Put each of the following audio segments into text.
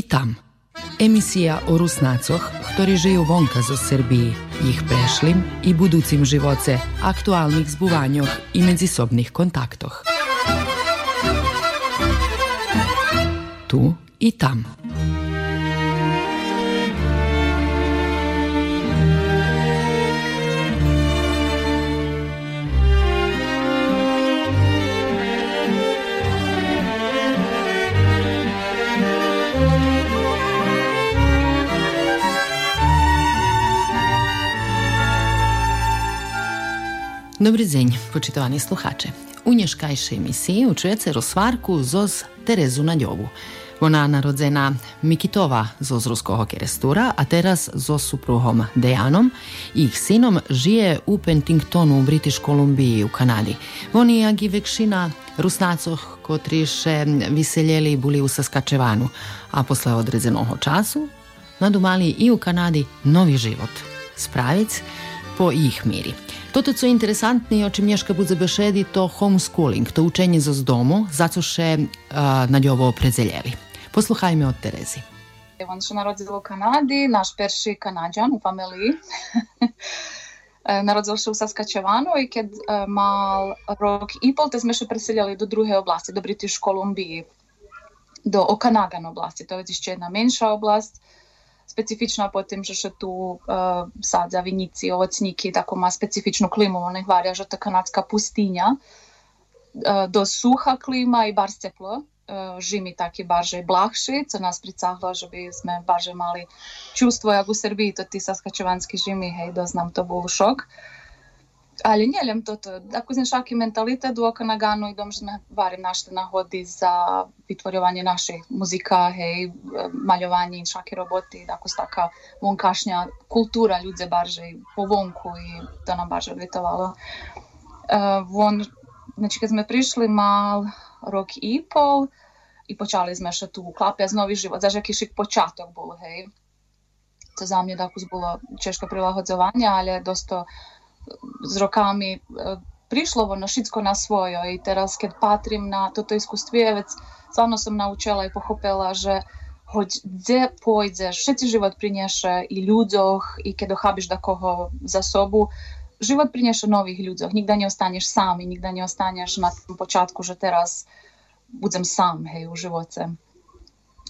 i tam. Emisija o Rusnacoch, ktorí žijú vonka zo Srbiji, ich prešlim i buducim živoce, aktualnih zbuvanjoh i međusobnih kontaktoh. Tu i tam. Dobry dzień, poczytowani słuchacze. U nješkajšej emisiji učujete rozsvarku zoz Terezu Nadjovu. Ona narodzena Mikitova zoz ruskog kerestura, a teraz zos supruhom Dejanom i ih sinom žije u Pentingtonu u Britiš Kolumbiji u Kanadi. Oni agi vekšina rusnacoh kotriše viseljeli buli u Saskačevanu, a posle određenog času nadumali i u Kanadi novi život. Spravic po ih miri. Toto, co interesantne, o čem Nješka bude bešedi, to homeschooling, to učenje z domu, zato še na njovo predzeljeli. Posluhajme od Terezi. On się narodził w Kanady, nasz pierwszy Kanadzian u familii. Narodził się w Saskatchewanu i kiedy mal rok i pol, to sme się preseljali do drugiej oblasti, do British Kolumbii, do Okanagan oblasti. To je jeszcze jedna mniejsza oblast specifična po tym, że się tu e, sadza winici, owocniki, taką ma specyficzną klimu, ona hvaria, że to kanadska pustynia, e, do suha klima i bardzo ciepło, žimi taki bardziej blahši, co nas pricahlo, żebyśmy bardziej mali čustvo, jak u Srbiji, to ty saskačevanski žimi, hej, doznam, to był szok. Šok. Uh, ali njeljem toto, ako znam šaki mentalitet u Okanagánu i dom, že sme varim našli nahodi za vytvorjovanje naše muzika, hej, maljovanje i šaki roboti, tako staka vonkašnja kultura ljudze barže po vonku i to nam barže odvitovalo. Uh, von, znači kad sme prišli mal rok i pol i počali sme še tu klapja z novi život, zaž jaký šik počatok bol, hej. To za mňa tako bolo češko prilagodzovanje, ale dosto s rokami e, prišlo ono všetko na svojo i teraz keď patrím na toto iskustvie, vec stvarno som naučila i pochopila, že hoď kde pôjdeš, všetci život prinieše i ľuďoch, i keď dochábiš da koho za sobu, život prinieše nových ľuďoch. Nikda neostaneš sám nikda neostaneš na tom počátku, že teraz budem sám, hej, u živote.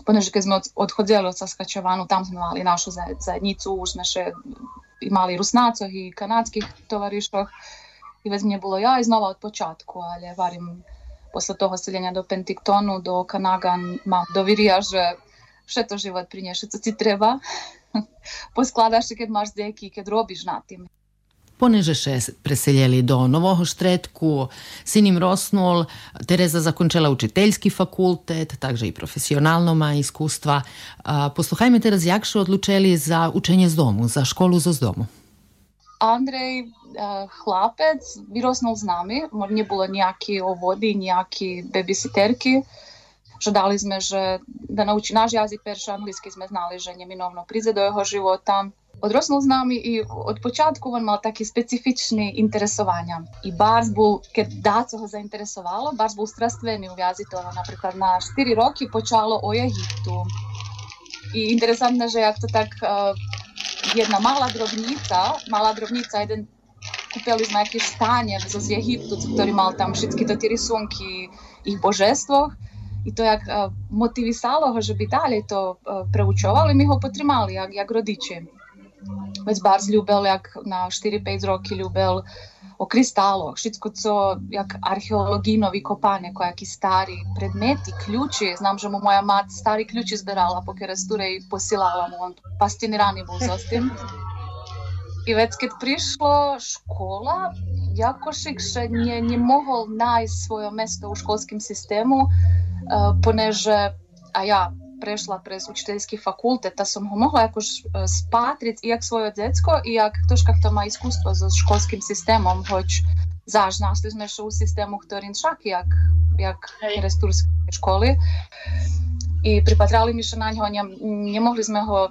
Poneže keď sme odchodzili od Saskačovanu, tam sme mali našu zajednicu, už sme imali Rusnácoch i kanadských tovarišoch i već mi je bilo ja iznova od počátku, ali varim posle toho seljenja do Pentictonu, do Kanagan, mam dovirija, že še to život prinješe, co ti treba. Poskladaš i kad maš deki, kad robiš na tim. Poneže še preseljeli do Novoho Štretku, sin im rosnul, Tereza zakončila učiteljski fakultet, takže i profesionalno ma iskustva. Posluhajme teraz, jak še odlučili za učenje z domu, za školu z domu? Andrej vyrosnul s nami, nie bolo nejaký ovody, nejaký babysitterky. Že dali sme, že da nauči náš jazyk, perši anglicky sme znali, že neminovno príde do jeho života odrosnął z nami i od początku on miał takie specyficzne interesowania. I bardzo був, когда цього заінтересувало, Барс був страстивний у в'язі того, наприклад, на 4 роки почало о Єгипту. І інтересантно, що як то так jedna mała drobnica, mała drobnica, jeden kupiliśmy jakieś stanie z Egiptu, który miał tam wszystkie te rysunki ich bożestwach. I to jak motywisało go, żeby dalej to preuczał, ale my go potrzymali, jak, jak rodzice. Već bar ljubel, jak na 4-5 roki ljubel o kristaloh, všetko, co jak arheologinovi kopanje, kojaki stari predmeti, ključi. Znam, že mu moja mat stari ključi zbirala po keresture i posilala mu, on fascinirani bol s tim. I već kad prišlo škola, Jakošik še nie, nie mohol nájsť svoje mesto u školskim sistemu, uh, poneže, a ja прийшла през учительський факультет та сам могла якось спатрити е, як своє дитко, і як хтось, хто має іскусство з школьським системом, хоч завжди нашли знайшов систему, хто іншак, як, як рестурські школи. І припатрали ми ще на нього, не, не могли ми його,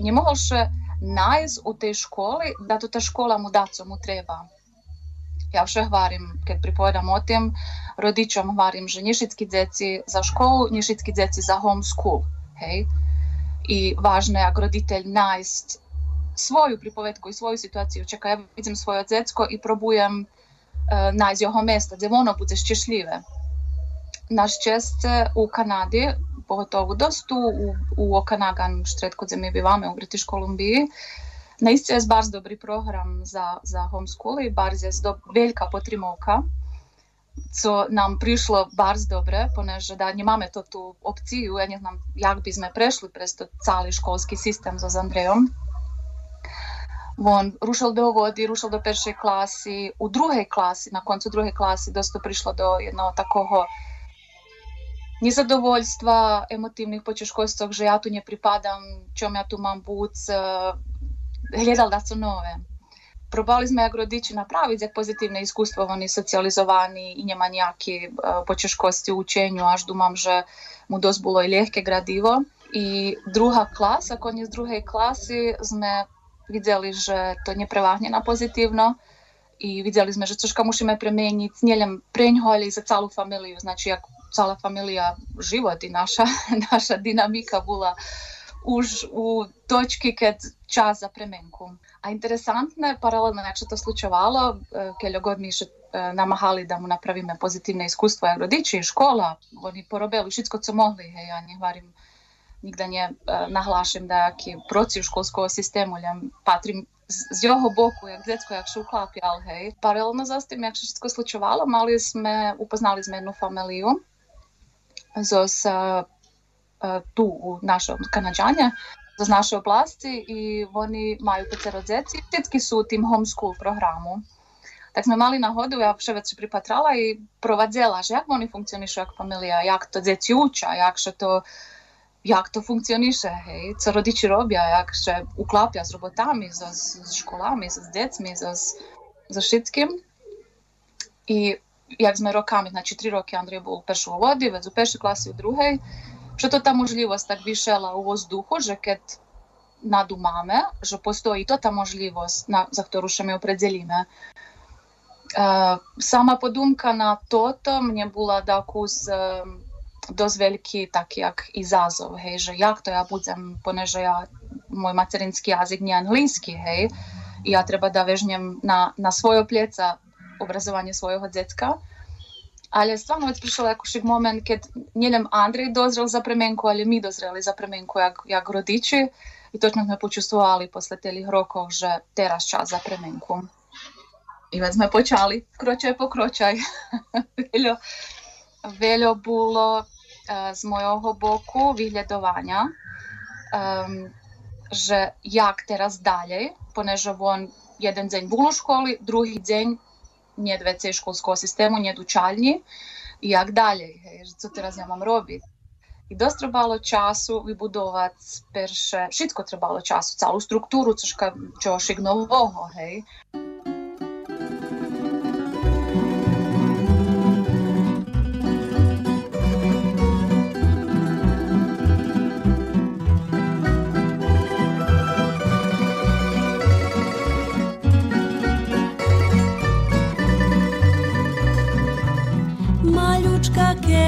не могли ще найз у тій школі, да то та школа му да, цьому треба. Ja vše hvarim, keď pripovedam o tým, rodičom hvarim, že nie všetky za školu, nie všetky za homeschool. Hej? i važno je ako roditelj najst svoju pripovedku i svoju situaciju. Čekaj, ja vidim svoje dziecko i próbujem uh, najść jeho mesta, gdzie ono bude szczęśliwe. Naš česte u Kanadi, pogotovo dostu u, u Okanagan, štretko gdje mi bivame u British Kolumbiji, Naistě je bardzo dobrý program za, za homeschooly, bardzo je dob, velká potrimovka, co nám prišlo bardzo dobre, poneže da ne máme to tu opciju, ja ne znam jak bi sme prešli prez to cali školski sistem za Andrejom. Вон, рушив до води, рушив до першої класи. У другій класі, на концу другої класи, досить прийшло до одного такого незадовольства, емоційних почушкосток, що я тут не припадам, чому я тут мам бути, hľadali na co nové. Probali sme jak rodiči napraviti jak pozitivne iskustvo, oni socijalizovani i njema nijaki e, počeškosti u až dumam, že mu dost bilo i ljehke gradivo. I druga klasa, konec druge klasi, sme vidjeli, že to ne na pozitivno i vidjeli sme, že coška musíme premeniti, njeljem prenjho, ali i za calu familiju, znači jak cala familija, život i naša, naša dinamika bila už u točki kad čas za premenku. A interesantno je, paralelno se to slučavalo, keď god mi še namahali da mu napravíme pozitívne iskustvo, jak rodiči, škola, oni porobili všetko, co mohli, hej, ja nehvarim nikda nie nahlášam nejaký proces školského systému, len patrím z jeho boku, jak detsko, jak še uklapjal, hej. Paralelno za tým, jak sa všetko slučovalo, mali sme, upoznali sme jednu familiju zo sa tu u našom Kanadžane, z naše oblasti i oni majú petero djeci. Všetky sú tým homeschool programu. Tak sme mali nahodu, ja vše veci pripatrala i provadzela, že jak oni funkcionišu jak familija, jak to djeci uča, jak še to jak to funkcioniše, hej, co rodiči robia, jak še uklapja s robotami, so, s školami, s decmi, so, so všetkým. I jak sme rokami, znači tri roky Andrej bol u vodi, već u peršoj klasi u druhej, Що то та можливість так вішала у воздуху, що кет надумаме, що постоїть то та можливість, на, за яку ще ми определіме. E, sama podumka na toto mne bola takus e, dosť veľký tak jak i zázov, hej, že jak to ja budem, poneže ja, môj materinský jazyk nie anglínsky, hej, ja treba da na, na svoje plieca obrazovanie svojho decka. Ali stvarno već prišao jakošik moment kad njelem Andrej dozrel za premenku, ali mi dozreli za premenku jak, jak rodiči. I točno smo počustvovali posle telih rokov, že teraz čas za premenku. I već smo počali, kročaj po kročaj. veľo, veľo bolo z mojho boku vyhľadovania, um, že jak teraz dalej, poneže on jeden deň bol u školi, druhý nie vecej školskого sistemu, nie učalni i jak dalej, hej, co teraz ja mám robiť. I dosť trebalo času vybudovať perše, všetko trebalo času, celú struktúru, což čošik nového, hej.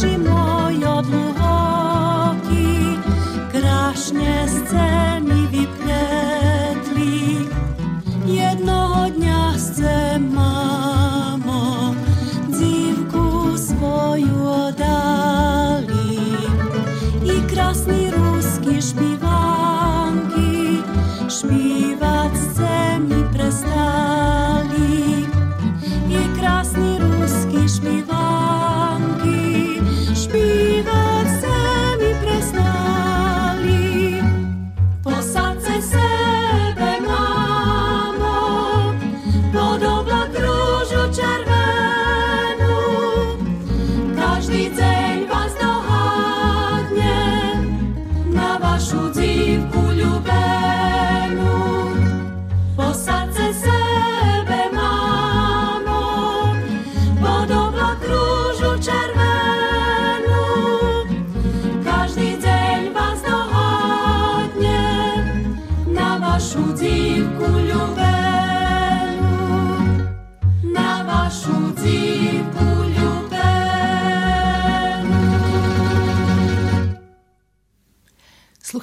Barv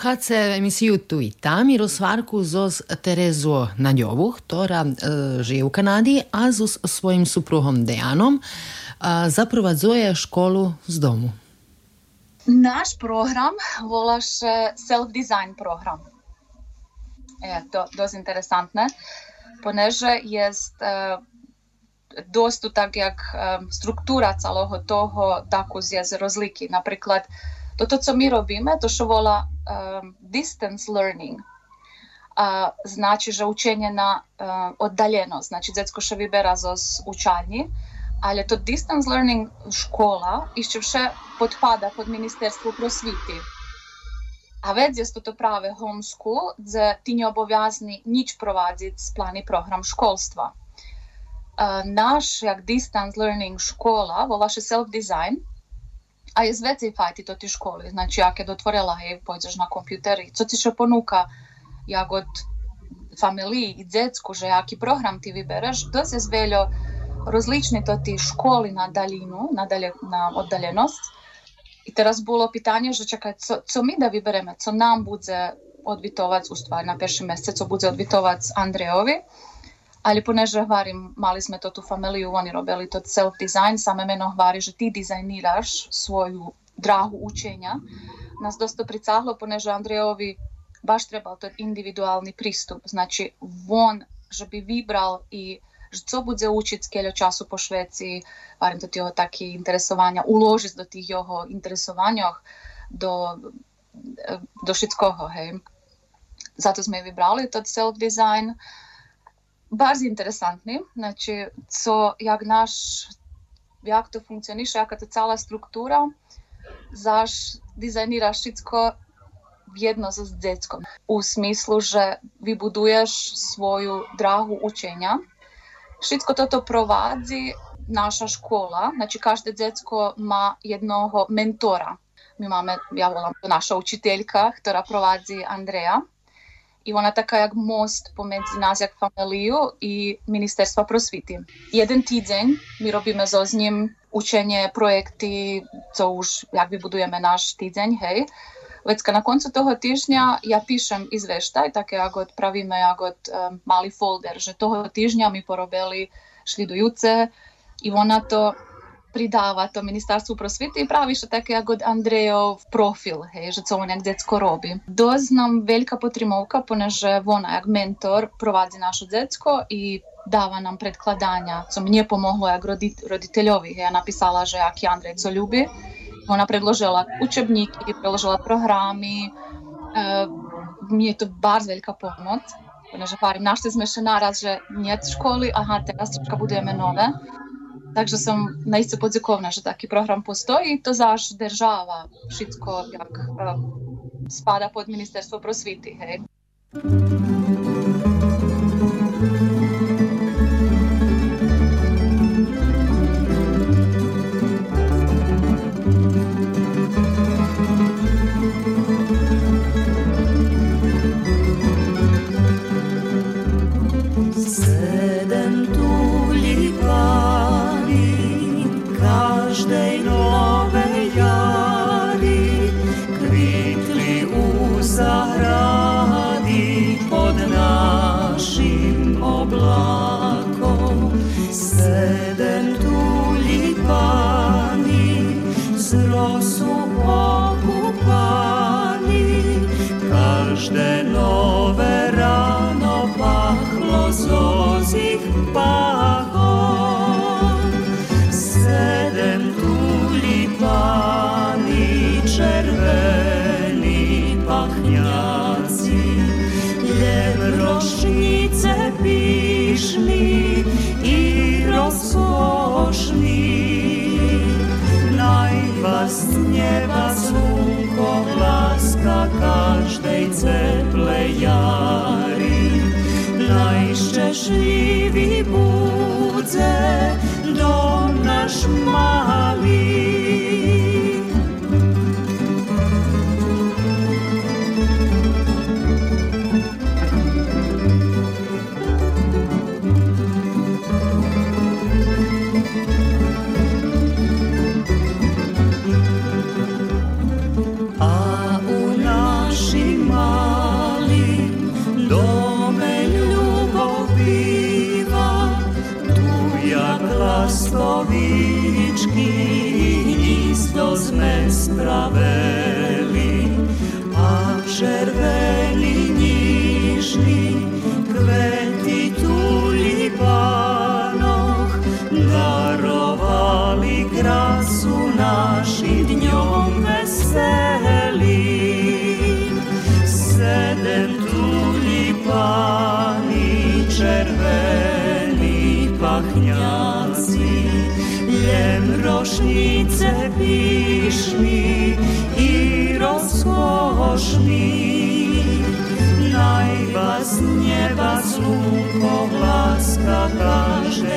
słuchacie emisji Tuita. Mirosvarku zos Terezu Nadjovu, która e, żyje w Kanadzie, a z swoim supruhom Dejanom e, zaprowadzuje szkołę z domu. Наш програм волаш селф-дизайн програм. Е, то досить інтересантне, понеже є е, досить так, як е, структура цілого того також є розлики. Наприклад, To to, co my robíme, to čo volá um, distance learning. A znači, že učenie na uh, oddaleno. Znači, decko še vybera zo učalni, ale to distance learning škola ešte vše podpada pod ministerstvo prosvity. A vec je to práve homeschool, kde ty neobovязný nič provádziť z plány program školstva. Uh, наш як Distance Learning школа, вона self-design, a je zvecifajti to ti školi. Znači, jak je dotvorila, hej, pojdeš na kompjuteri, co ti še ponuka, jak od familiji i djecku, že jaki program ti vybereš, to se zveljo rozlični to ti školi na daljinu, na, dalje, na oddaljenost. I teraz bilo pitanje, že čekaj, co, co mi da vybereme, co nam bude odvitovac, u stvari na perši mjesec, co bude odvitovac Andrejovi, ali poneže hvarim, mali sme to tu familiju, oni robili to self-design, same meno hvari, že ti dizajniraš svoju drahu učenja. Nas dosta pricahlo, poneže Andrejovi baš trebal to individualni pristup. Znači, on, že bi vibral i co bude učiť skeľo času po Šveci, varím to tieho taký interesovania, uložiť do tých jeho interesovanioch, do, do všetkoho, hej. Zato sme vybrali to self-design. Baš interesantný, znači, co, jak naš, jak to funkcioniše, jaka to celá struktúra, zaš dizajniraš všetko jedno s deckom. U smislu, že vybuduješ svoju drahu učenja. Všetko toto provádzi naša škola, znači každé decko má jednoho mentora. My máme, ja volám to naša učiteľka, ktorá provádzi Andreja. i ona taka jak most pomiędzy nas jak familią i Ministerstwa Prosvity. Jeden tydzień my robimy z nim uczenie, projekty, co już jakby budujemy nasz tydzień, hej. Već na koncu toho tyždňa ja píšem izveštaj, také ako odpravíme, ako od, um, malý folder, že toho tyždňa my porobili šli i ona to pridáva to ministerstvu prosvity i pravi što také ako Andrejov profil, hej, že co on jak decko robi. Dosť nám veľká potrimovka, poneže ona jak mentor provádzi našu decko i dáva nám predkladania, co mne pomohlo jak roditeľovi. Ja napísala, že aký Andrej co ľubí ona predložila učebníky, predložila programy. E, mne je to bardzo veľká pomoc. Protože pár našli sme še naraz, že nie školy, aha, teraz troška budujeme Także są na istce podziękowane, że taki program postoji. To zaż država, wszystko jak spada pod Ministerstwo Prosvity. Hej. Z rosu okupani každe nove rano pahlo zozih každej ceple jari. Najszczęśliwi budze dom nasz mali.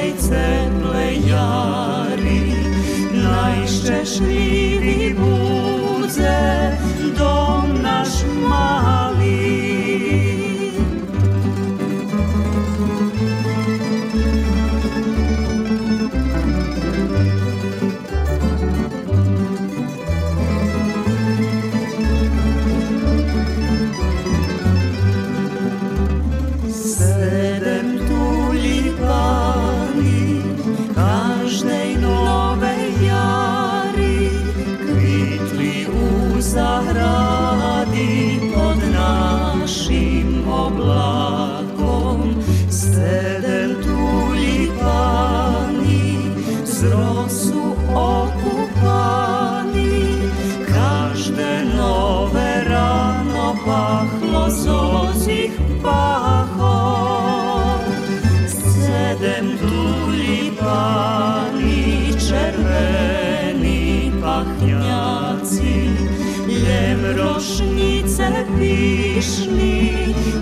Každej ceple jari. Najszczęśliwi budze dom nasz mali. Rano pahlo zozih pahom. Sedem tulipani červeni pahnjaci, ljem rošnice pišni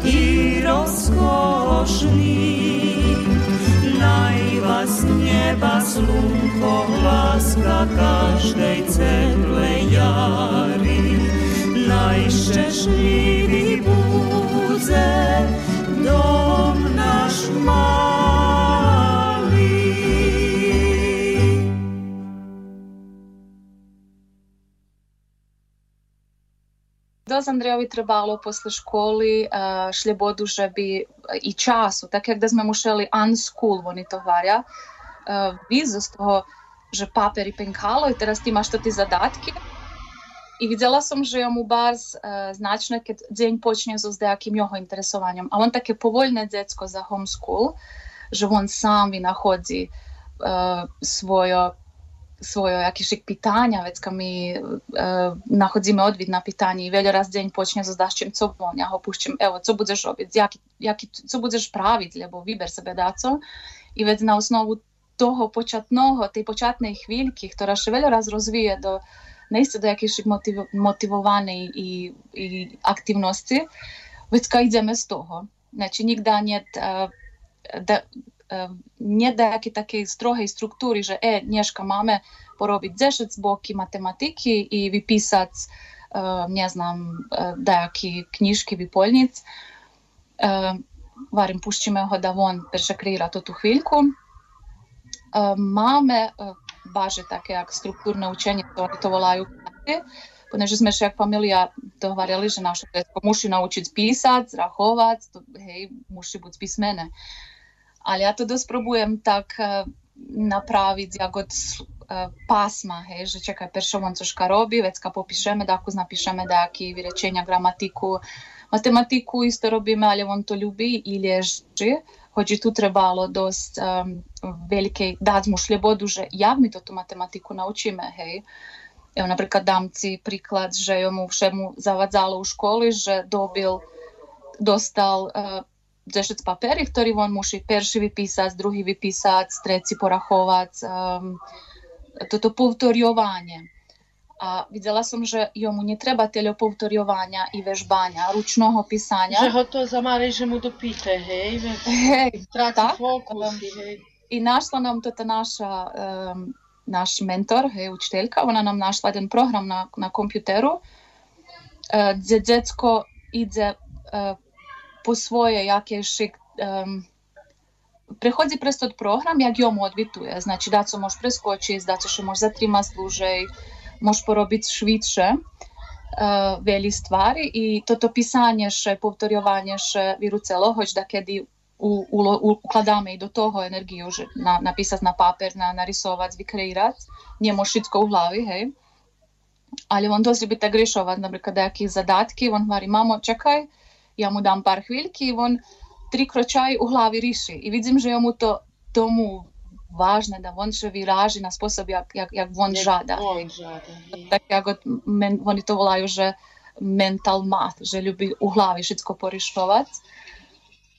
i rozkošni. Naj vas z nieba slunko laska každej ceple jari. Najszczęśliwi budze dom nasz mali. Doz Andrejovi trebalo posle školy uh, šlebodu, že by i času, tak jak da sme mušeli unschool, oni to varja, vizu z toho, že paper i penkalo i teraz ti imaš to ti zadatke. I videla som, že je mu e, značne, keď deň počne so nejakým jeho interesovanjem. A on také povoľné decko za homeschool, že on sám vynachodí e, svoje svoje jakýšik pitanja, vec mi e, nahodíme odvid na pitanje i velja raz deň počne so zdašćem co bom, ja ho pušćem, evo, co budeš obit, jaki, jaki, co budeš pravit, lebo viber sebe daco i već na osnovu toho počatnoho, tej počatnej chvíľky, ktorá še veľa raz rozvije do, наista do jakiejś motyw motywowanej i, i aktywności, więc idziemy z tego. Znaczy nigdy nie, da, nie da jakiej takiej strohej struktury, że e, Nieszka, mamy porobić 10 z boki matematyki i wypisać, nie znam, jakie kniżki, wypolnic. Варим, пущимо його давон першакріра ту хвильку. Маме baže také jak štruktúrne učenie, to oni to volajú Ponieważ sme jak familia dohovarjali, že naše detko muši naučiť písať, zrachovať, to, hej, muši byť písmene. Ale ja to dosť probujem tak uh, napraviť jak od uh, pásma, hej, že čakaj, peršo on cožka robí, vecka popíšeme, daku napíšeme daky vyrečenia, gramatiku, matematiku isto robíme, ale on to ľubí i lieži hoće tu trebalo dost um, velike, dati mu šljebodu, že jak mi to matematiku naučíme, hej. Evo, napríklad dám si príklad, že mu všemu zavadzalo u školi, že dobil, dostal uh, zešec paperi, ktorý on musí perši vypísať, druhý vypísať, treci porachovať, um, toto povtoriovanie. A videla som, že jomu netreba telepovtoriovania i vežbania, ručného písania. Že ho to zamali, že mu dopíte, hej? Hej, Stráti tak. fokus, hej. I našla nám toto naša, um, náš mentor, hej, učiteľka, ona nám našla jeden program na, na kompjuteru, uh, kde decko ide uh, po svoje jaké šik, um, tot program, jak jomu odbituje. Znači, da co može preskočiť, da co še može zatrimať moš porobiti švitše uh, e, veli stvari i toto pisanje še, povtorjovanje še viru celo, da kedi u, u, układamy i do toho energiju že, na, napisati na paper, na, narisovati, vikreirati, njemu šitko u glavi, hej. Ali on dosti bi tak rješovat, naprijed, nekih zadatki, on vari, mamo, čekaj, ja mu dam par hviljki, on tri kročaj u glavi riši. I vidim, že je to tomu važne da on še vyraži na spôsob, jak, jak, jak on žada. On žada. Tak jak od, men, oni to volajú, že mental math, že ľubí u hlavi všetko porišovať.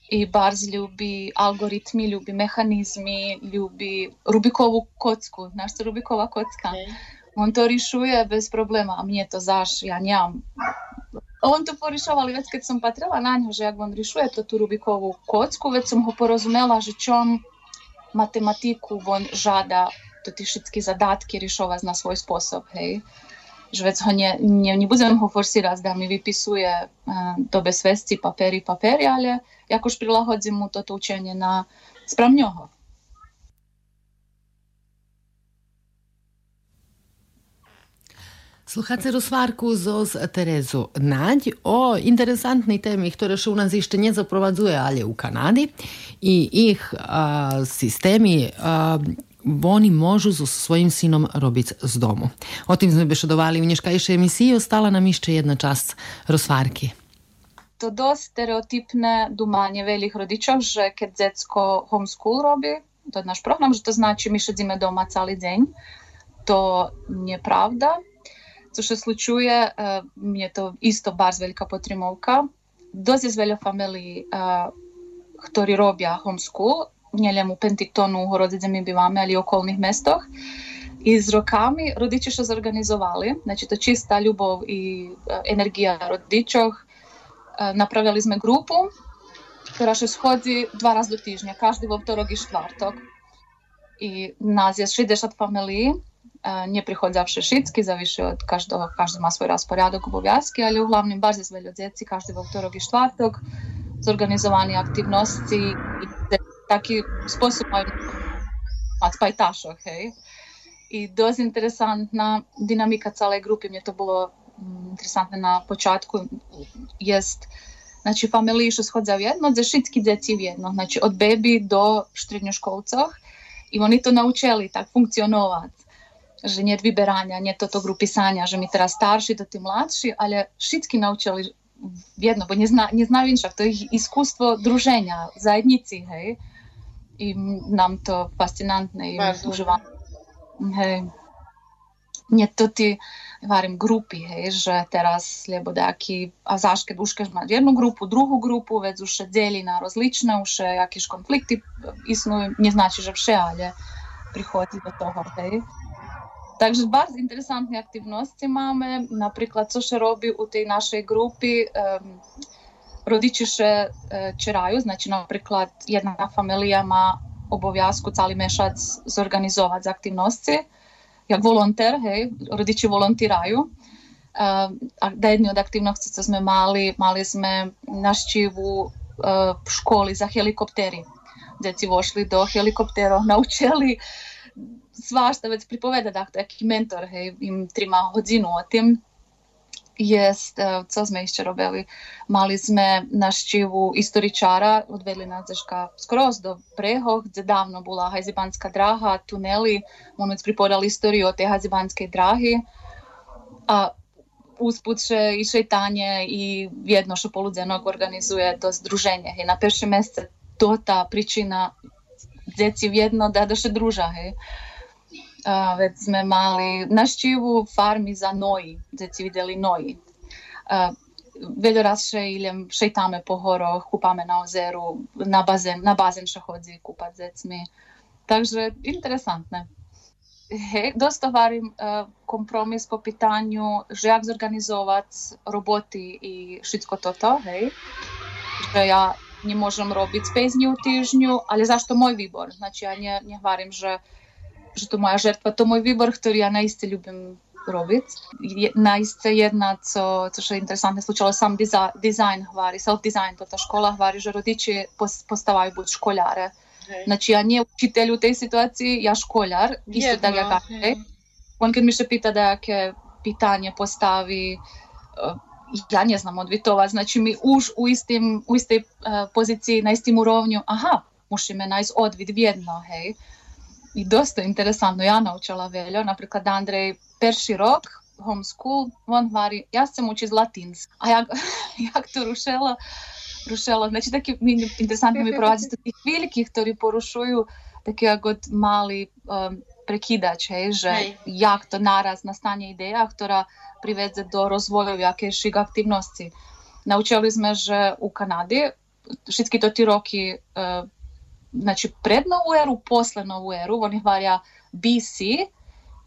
I barz ľubí algoritmi, ľubí mechanizmy, ľubí Rubikovú kocku. Znaš to Rubiková kocka? Hej. On to rišuje bez problema, a mne to zaš, ja nemám. On to porišoval, već keď som patrila na ňo, že jak on rišuje to tú Rubikovú kocku, već som ho porozumela, že čom matematiku on žada to tie všetky zadatky riešovať na svoj spôsob, hej. Že vec ho ne, ne, nebudem ho forsírať, da mi vypisuje uh, do bezvesti papery, papery, ale jakož prilahodím mu toto učenie na správňoho. Sluchacie rozvárku zo z Terezu Naď o interesantnej ktoré še u nás ešte nezaprowadzuje, ale u Kanady. I ich a, systémy a, oni môžu so svojím synom robiť z domu. O tým sme bešedovali v dneškajšej emisii. Ostala nám ešte jedna časť rozvárky. To dosť stereotypné dumanie veľých rodičov, že keď decko homeschool robí, to je náš program, že to znači my šedíme doma celý deň. To. Co uh, je to isto barz veľká potrimovka. Dosť je veľa familií, uh, ktorí robia homeschool, nielen u Pentictonu, Horodze, kde my bývame, ali i okolných mestoch. I s rokami rodiči še zorganizovali, znači to čista ljubov i energija rodičov. Uh, napravili sme grupu, ktorá še schodzi dva raz do týždňa, každý vo vtorok i štvrtok. I nás je 60 familií, nie przychodzą zawsze wszystkie, zależy od każdego, każdy ma swój rasporadok obowiązki, ale uglavnom bardzo jest wielu dzieci każdego wtorek i czwartek, zorganizowane aktywności i taki sposób i pa pajtašo, hej. I dosta interesantna dinamika całej grupy, mnie to było mm, interesantne na początku, jest Znači, familiši shodza u jedno, za šitski djeci u jedno, znači od bebi do štrednjoškolcov. I oni to naučili tak funkcionovat. že nie vyberania, nie toto grupy sania, že my teraz starší, to tí mladší, ale všetky naučili jedno, bo nie, zna, nie znajú inšak. To je ich iskústvo druženia, zajednici, hej. I nám to fascinantné i užívame. Hej. Nie to tí, varím, grupy, hej, že teraz, lebo dajaký, a zaš, keď už keď máš jednu grupu, druhú grupu, vec už se deli na rozličné, už jakiež konflikty isnujú, neznačí, že vše, ale prichodí do toho, hej. Takže bardzo interesantne aktivnosti, mamy. Na przykład, co się u tej naszej grupy. Um, Rodiči še čeraju, znači na jedna familija ma obovjazku cali mešac zorganizovat za aktivnosti. Jak volonter, hej, rodiči volontiraju. A da jedni od aktivnosti co sme mali, mali sme našćivu v e, školi za helikopteri. Djeci vošli do helikoptera, naučili svašta već pripoveda, dakle, aký mentor, hej, im trima hodinu o tim. Jest, uh, co sme ešte robili? Mali sme naštívu istoričara, odvedli nás deška skroz do brehoh, kde dávno bola Hajzibanská dráha, tunely, on već pripovedal istoriju o tej Hajzibanskej dráhy. A usput še i šejtanje i jedno što poludzenog organizuje to združenje. Hej. Na perše mjesece to ta pričina djeci jedno da da druža. Hej. A, već sme mali naštívu farmi za noji, djeci vidjeli noji. Veľa raz še idem, šejtáme po horoch, kúpame na ozeru, na bazén, na bazén še chodí kúpať s decmi. Takže interesantné. Hej, dosta varim uh, kompromis po pitanju, že jak zorganizovať roboty i všetko toto, hej. Že ja nemôžem robiť 5 dní v týždňu, ale zašto môj výbor? Znači ja ne, nehovorím, že, že to moja žrtva, to môj výbor, ktorý ja naiste ľubím robiť. Je, naiste jedna, co, co je interesantne slučalo, sam diza, dizajn hvari, self-design, tota škola hvari, že rodiči postavajú buď školjare. Hej. Znači ja nije učitelj u tej situaciji, ja školjar, isto Jedno, da ga hej. On kad mi še pita da jaké pitanje postavi, ja ne znam odvitovat, znači mi už u, istim, u istej eh, poziciji, na istim urovnju, aha, musíme nájsť odvid vjedno, hej. I dosta interesantno, ja naučila veljo, napríklad Andrej perši rok, homeschool, on vari, ja sam uči latinsk, a jak, jak to rušelo, rušelo, znači taki mi, interesantno mi provađati tých velikých, ktorí porušujú taký ako mali um, prekidač, hej, že Hej. jak to naraz nastane ideja, ktorá privedze do rozvoju jakejších aktivnosti. Naučili sme, že u Kanadi všetky to ti roky uh, znači pred novu eru, posle novu eru, oni hvarja BC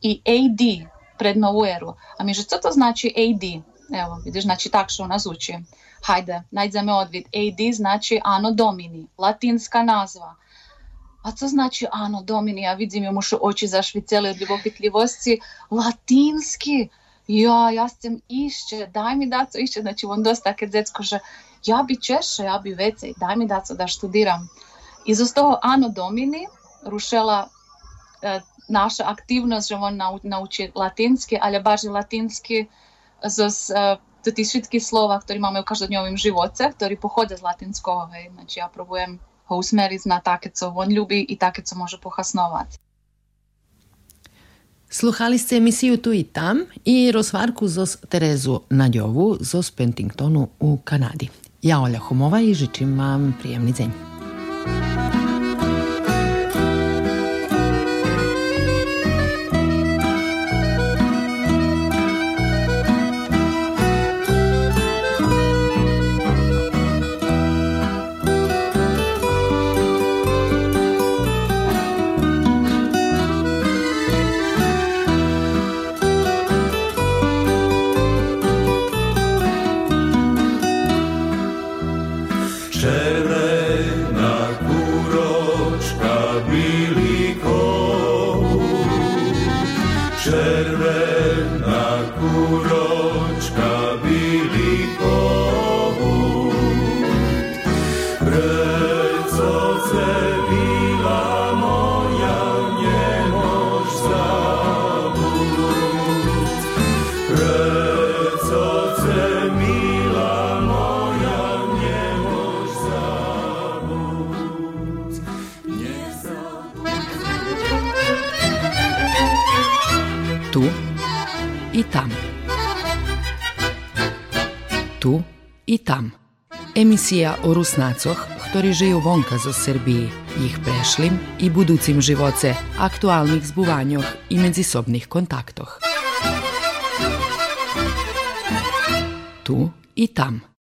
i AD pred novu eru. A mi že co to znači AD? Evo, vidiš, znači tak što ona zvuči. Hajde, najdeme odvid. AD znači Ano Domini, latinska nazva. A co znači Ano Domini? Ja vidim, joj mušu oči zašviceli od ljubopitljivosti. Latinski? Ja, ja sam išće, daj mi daco išće. Znači, on dosta kad decko, že ja bi češe, ja bi vecej, daj mi daco da študiram. I z toho Ano Domini rušela e, naša aktivnost, že on nau, nauči latinski, ale baš latinski z e, do tých všetkých slova, ktoré máme v každodňovým živote, ktorí pochodia z latinského. Hej. Znači ja probujem ho usmeriť na také, co on ľubí i také, co može pohasnovať. Sluhali ste emisiju Tu i tam i rozvarku zos Terezu Nadjovu zos Pentingtonu u Kanadi. Ja Olja Homova i žičim vam prijemni. Emisija o Rusnacoh, ktorí žijú vonka zo Srbiji, ich prešlim i buducim živoce, aktualnih zbuvanjoh i medzisobnih kontaktoh. Tu i tam.